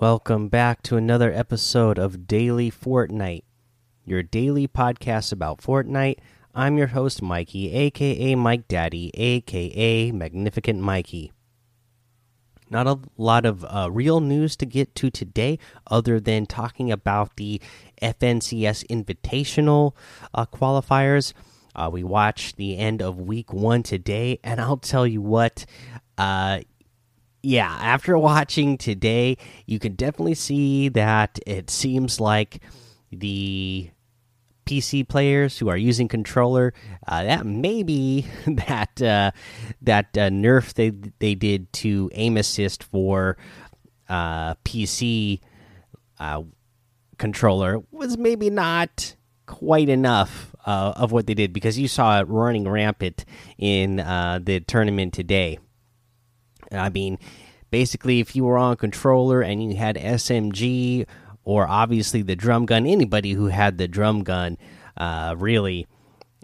Welcome back to another episode of Daily Fortnite, your daily podcast about Fortnite. I'm your host, Mikey, aka Mike Daddy, aka Magnificent Mikey. Not a lot of uh, real news to get to today, other than talking about the FNCS Invitational uh, qualifiers. Uh, we watched the end of week one today, and I'll tell you what, uh, yeah, after watching today, you can definitely see that it seems like the PC players who are using controller uh, that maybe that uh, that uh, nerf they they did to aim assist for uh, PC uh, controller was maybe not quite enough uh, of what they did because you saw it running rampant in the tournament today. I mean, basically, if you were on controller and you had SMG or obviously the drum gun, anybody who had the drum gun, uh, really,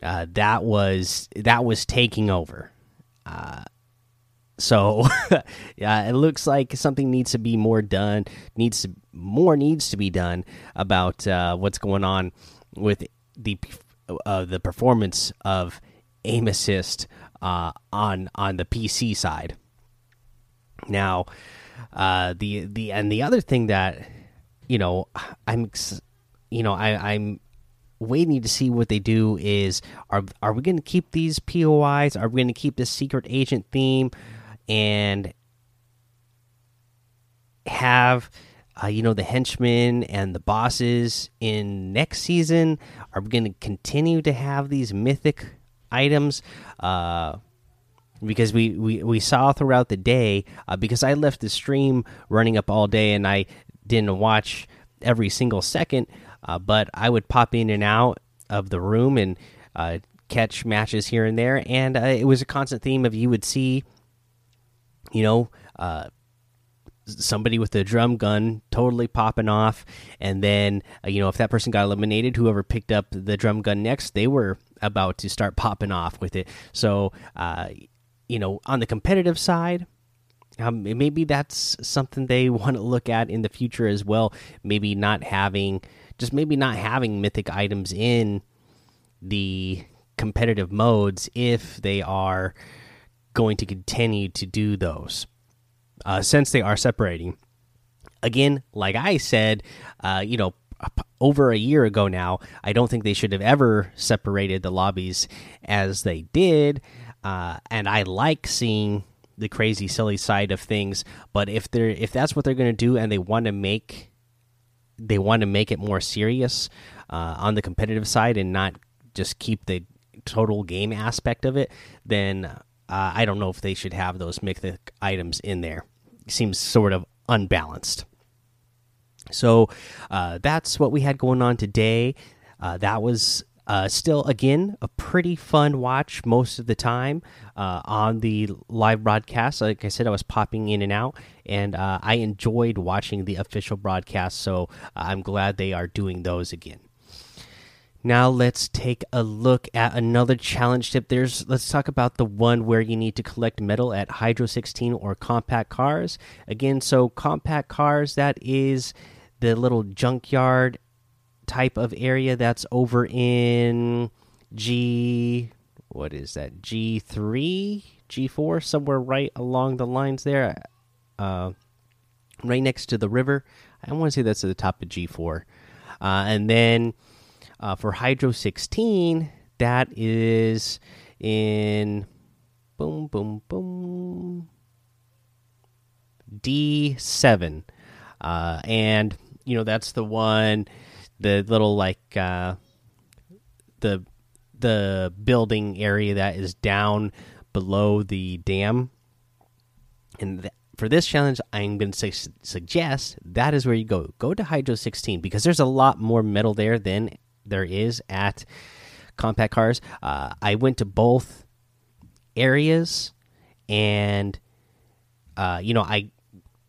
uh, that was that was taking over. Uh, so, yeah, it looks like something needs to be more done. Needs to more needs to be done about uh, what's going on with the uh, the performance of aim assist uh, on on the PC side. Now, uh, the the and the other thing that you know I'm you know I I'm waiting to see what they do is are are we going to keep these POIs? Are we going to keep this secret agent theme and have uh, you know the henchmen and the bosses in next season? Are we going to continue to have these mythic items? Uh, because we, we, we saw throughout the day uh, because I left the stream running up all day and I didn't watch every single second, uh, but I would pop in and out of the room and uh, catch matches here and there, and uh, it was a constant theme of you would see, you know, uh, somebody with a drum gun totally popping off, and then uh, you know if that person got eliminated, whoever picked up the drum gun next, they were about to start popping off with it. So you know, on the competitive side, um, maybe that's something they want to look at in the future as well. Maybe not having, just maybe not having mythic items in the competitive modes if they are going to continue to do those, uh, since they are separating. Again, like I said, uh, you know, over a year ago now, I don't think they should have ever separated the lobbies as they did. Uh, and I like seeing the crazy, silly side of things. But if they're if that's what they're going to do, and they want to make they want to make it more serious uh, on the competitive side, and not just keep the total game aspect of it, then uh, I don't know if they should have those mythic items in there. Seems sort of unbalanced. So uh, that's what we had going on today. Uh, that was uh, still, again, a pretty fun watch most of the time uh, on the live broadcast. Like I said, I was popping in and out, and uh, I enjoyed watching the official broadcast. So I'm glad they are doing those again. Now let's take a look at another challenge tip. There's let's talk about the one where you need to collect metal at Hydro 16 or compact cars. Again, so compact cars that is the little junkyard type of area that's over in G what is that G3 G4 somewhere right along the lines there uh, right next to the river. I want to say that's at the top of G4 uh, and then uh, for Hydro 16 that is in boom boom boom D7 uh, and you know that's the one the little like uh, the the building area that is down below the dam. And th for this challenge, I'm going to su suggest that is where you go. Go to Hydro 16 because there's a lot more metal there than there is at compact cars. Uh, I went to both areas, and uh, you know I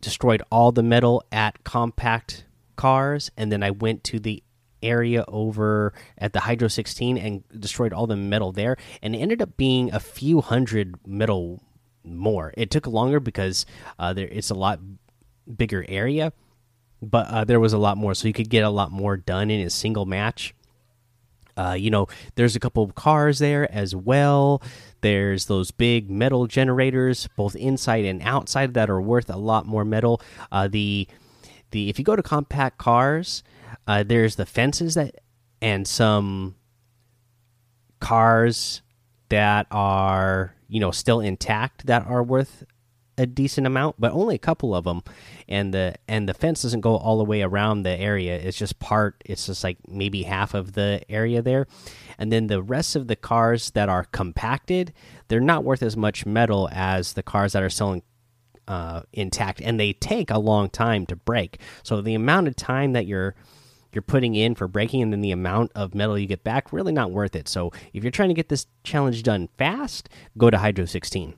destroyed all the metal at compact cars, and then I went to the area over at the Hydro 16 and destroyed all the metal there, and it ended up being a few hundred metal more. It took longer because uh, there it's a lot bigger area, but uh, there was a lot more, so you could get a lot more done in a single match. Uh, you know, there's a couple of cars there as well. There's those big metal generators, both inside and outside, that are worth a lot more metal. Uh, the the if you go to compact cars, uh, there's the fences that and some cars that are you know still intact that are worth a decent amount, but only a couple of them. And the and the fence doesn't go all the way around the area. It's just part. It's just like maybe half of the area there. And then the rest of the cars that are compacted, they're not worth as much metal as the cars that are selling uh, intact, and they take a long time to break. So the amount of time that you're you're putting in for breaking and then the amount of metal you get back really not worth it. So if you're trying to get this challenge done fast go to hydro 16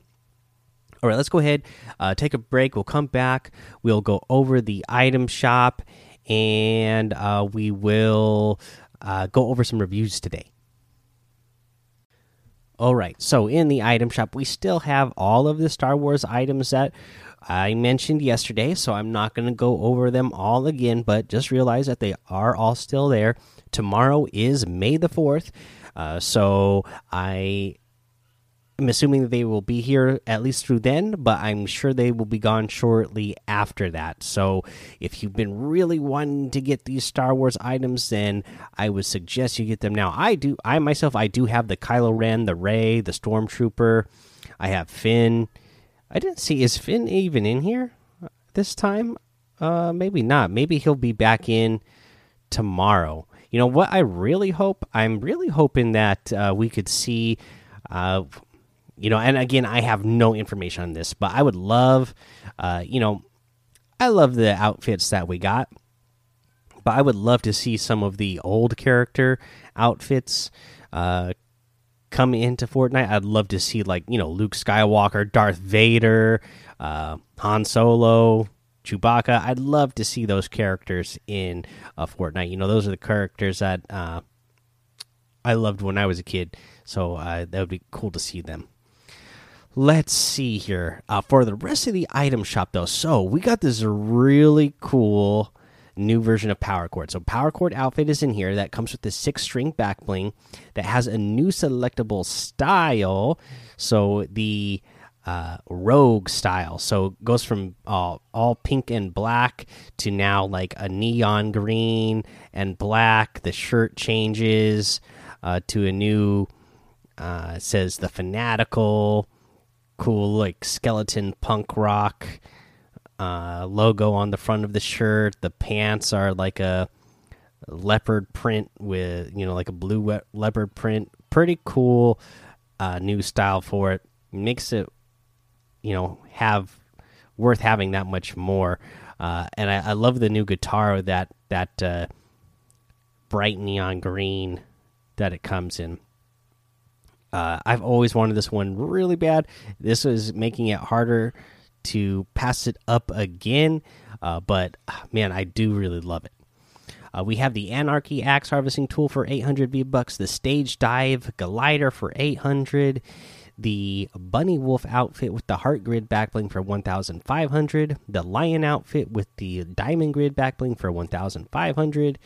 all right let's go ahead uh, take a break. We'll come back. We'll go over the item shop and uh, we will uh, go over some reviews today all right so in the item shop we still have all of the star wars items that I mentioned yesterday, so I'm not going to go over them all again, but just realize that they are all still there. Tomorrow is May the 4th, uh, so I am assuming they will be here at least through then, but I'm sure they will be gone shortly after that. So if you've been really wanting to get these Star Wars items, then I would suggest you get them now. I do, I myself, I do have the Kylo Ren, the Rey, the Stormtrooper, I have Finn. I didn't see is Finn even in here this time? Uh, maybe not. Maybe he'll be back in tomorrow. You know what? I really hope. I'm really hoping that uh, we could see. Uh, you know, and again, I have no information on this, but I would love. Uh, you know, I love the outfits that we got, but I would love to see some of the old character outfits. Uh, come into Fortnite. I'd love to see like you know Luke Skywalker, Darth Vader, uh, Han Solo, Chewbacca. I'd love to see those characters in uh, Fortnite. You know, those are the characters that uh, I loved when I was a kid. So uh, that would be cool to see them. Let's see here uh, for the rest of the item shop though. So we got this really cool new version of Power Chord. So Power Chord outfit is in here that comes with the six string back bling that has a new selectable style. So the uh, rogue style. So goes from all, all pink and black to now like a neon green and black. The shirt changes uh, to a new uh, says the fanatical, cool like skeleton punk rock uh, logo on the front of the shirt. The pants are like a leopard print with you know like a blue leopard print. Pretty cool uh, new style for it. Makes it you know have worth having that much more. Uh, and I, I, love the new guitar that that uh, bright neon green that it comes in. Uh, I've always wanted this one really bad. This is making it harder to pass it up again, uh, but man, I do really love it. Uh, we have the Anarchy Axe Harvesting Tool for 800 V bucks, the Stage Dive Glider for 800, the Bunny Wolf outfit with the Heart Grid backbling for 1,500, the Lion outfit with the Diamond Grid backbling for 1,500,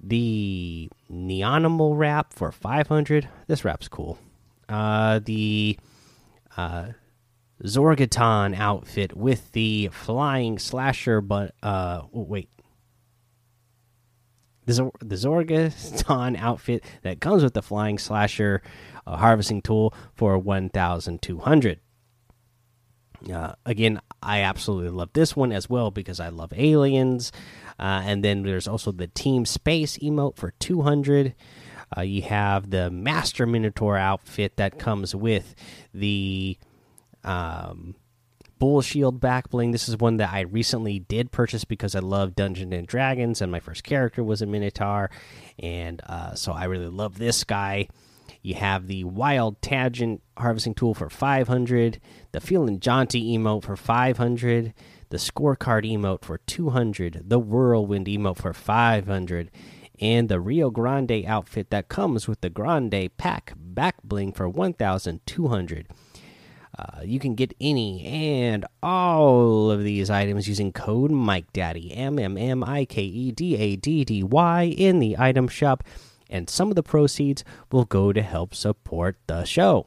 the Neonimal wrap for 500. This wrap's cool. Uh, the uh, Zorgoton outfit with the flying slasher, but uh, oh, wait, the, the Zorgoton outfit that comes with the flying slasher uh, harvesting tool for one thousand two hundred. Uh, again, I absolutely love this one as well because I love aliens. Uh, and then there's also the Team Space emote for 200. Uh, you have the Master Minotaur outfit that comes with the um, Bull Shield back bling. This is one that I recently did purchase because I love Dungeons and Dragons, and my first character was a Minotaur, and uh, so I really love this guy. You have the Wild Tangent harvesting tool for 500, the Feeling Jaunty emote for 500, the Scorecard emote for 200, the Whirlwind emote for 500, and the Rio Grande outfit that comes with the Grande Pack back bling for 1,200. Uh, you can get any and all of these items using code Mike Daddy M M M I K E D A D D Y in the item shop, and some of the proceeds will go to help support the show.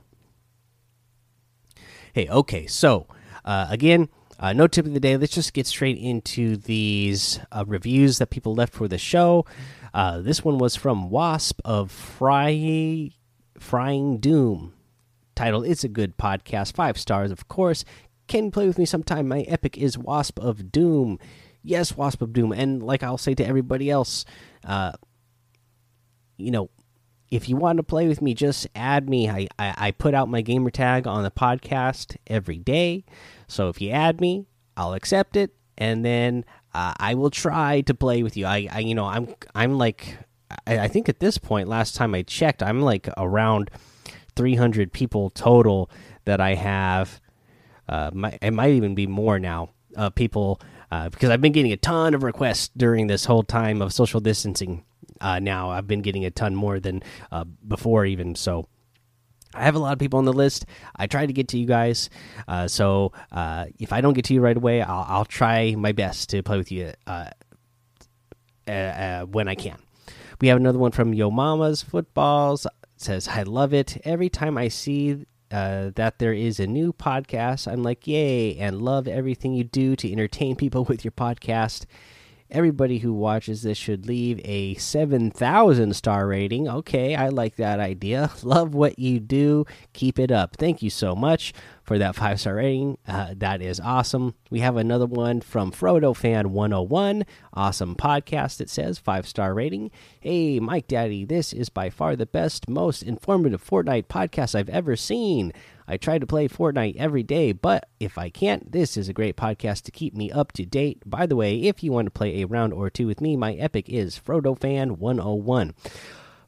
Hey, okay, so uh, again, uh, no tip of the day. Let's just get straight into these uh, reviews that people left for the show. Uh, this one was from Wasp of Fry Frying Doom. Title: It's a good podcast. Five stars, of course. Can play with me sometime? My epic is Wasp of Doom. Yes, Wasp of Doom. And like I'll say to everybody else, uh, you know, if you want to play with me, just add me. I, I, I put out my gamer tag on the podcast every day. So if you add me, I'll accept it, and then uh, I will try to play with you. I, I you know I'm I'm like I, I think at this point, last time I checked, I'm like around 300 people total that I have. Uh, my, it might even be more now. Uh, people uh, because I've been getting a ton of requests during this whole time of social distancing. Uh, now I've been getting a ton more than uh, before, even so. I have a lot of people on the list. I try to get to you guys, uh, so uh, if I don't get to you right away, I'll, I'll try my best to play with you uh, uh, when I can. We have another one from Yo Mama's Footballs. It says, "I love it every time I see uh, that there is a new podcast. I'm like, yay, and love everything you do to entertain people with your podcast. Everybody who watches this should leave a 7,000 star rating. Okay, I like that idea. Love what you do. Keep it up. Thank you so much for that five star rating. Uh, that is awesome. We have another one from Frodo Fan 101. Awesome podcast, it says. Five star rating. Hey, Mike Daddy, this is by far the best, most informative Fortnite podcast I've ever seen. I try to play Fortnite every day, but if I can't, this is a great podcast to keep me up to date. By the way, if you want to play a round or two with me, my epic is Frodo Fan 101.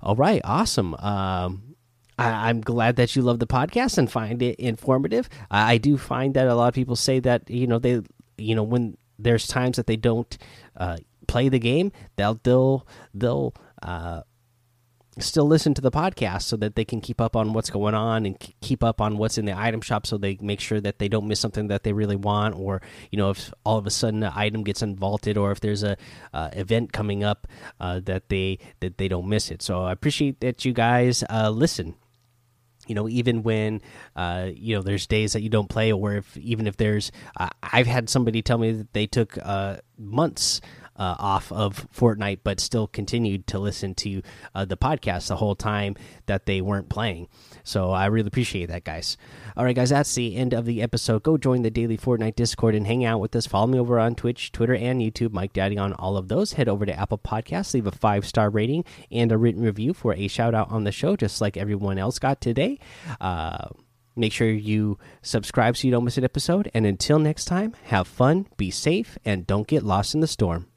All right, awesome. Um, I, am glad that you love the podcast and find it informative. I, I, do find that a lot of people say that you know they you know when there's times that they don't uh, play the game, they'll they'll they'll uh, still listen to the podcast so that they can keep up on what's going on and keep up on what's in the item shop so they make sure that they don't miss something that they really want or you know if all of a sudden an item gets unvaulted or if there's a uh, event coming up uh, that they that they don't miss it. So i appreciate that you guys uh, listen. You know even when uh, you know there's days that you don't play or if even if there's uh, i've had somebody tell me that they took uh, months uh, off of Fortnite, but still continued to listen to uh, the podcast the whole time that they weren't playing. So I really appreciate that, guys. All right, guys, that's the end of the episode. Go join the daily Fortnite Discord and hang out with us. Follow me over on Twitch, Twitter, and YouTube. Mike Daddy on all of those. Head over to Apple Podcasts, leave a five star rating and a written review for a shout out on the show, just like everyone else got today. Uh, Make sure you subscribe so you don't miss an episode. And until next time, have fun, be safe, and don't get lost in the storm.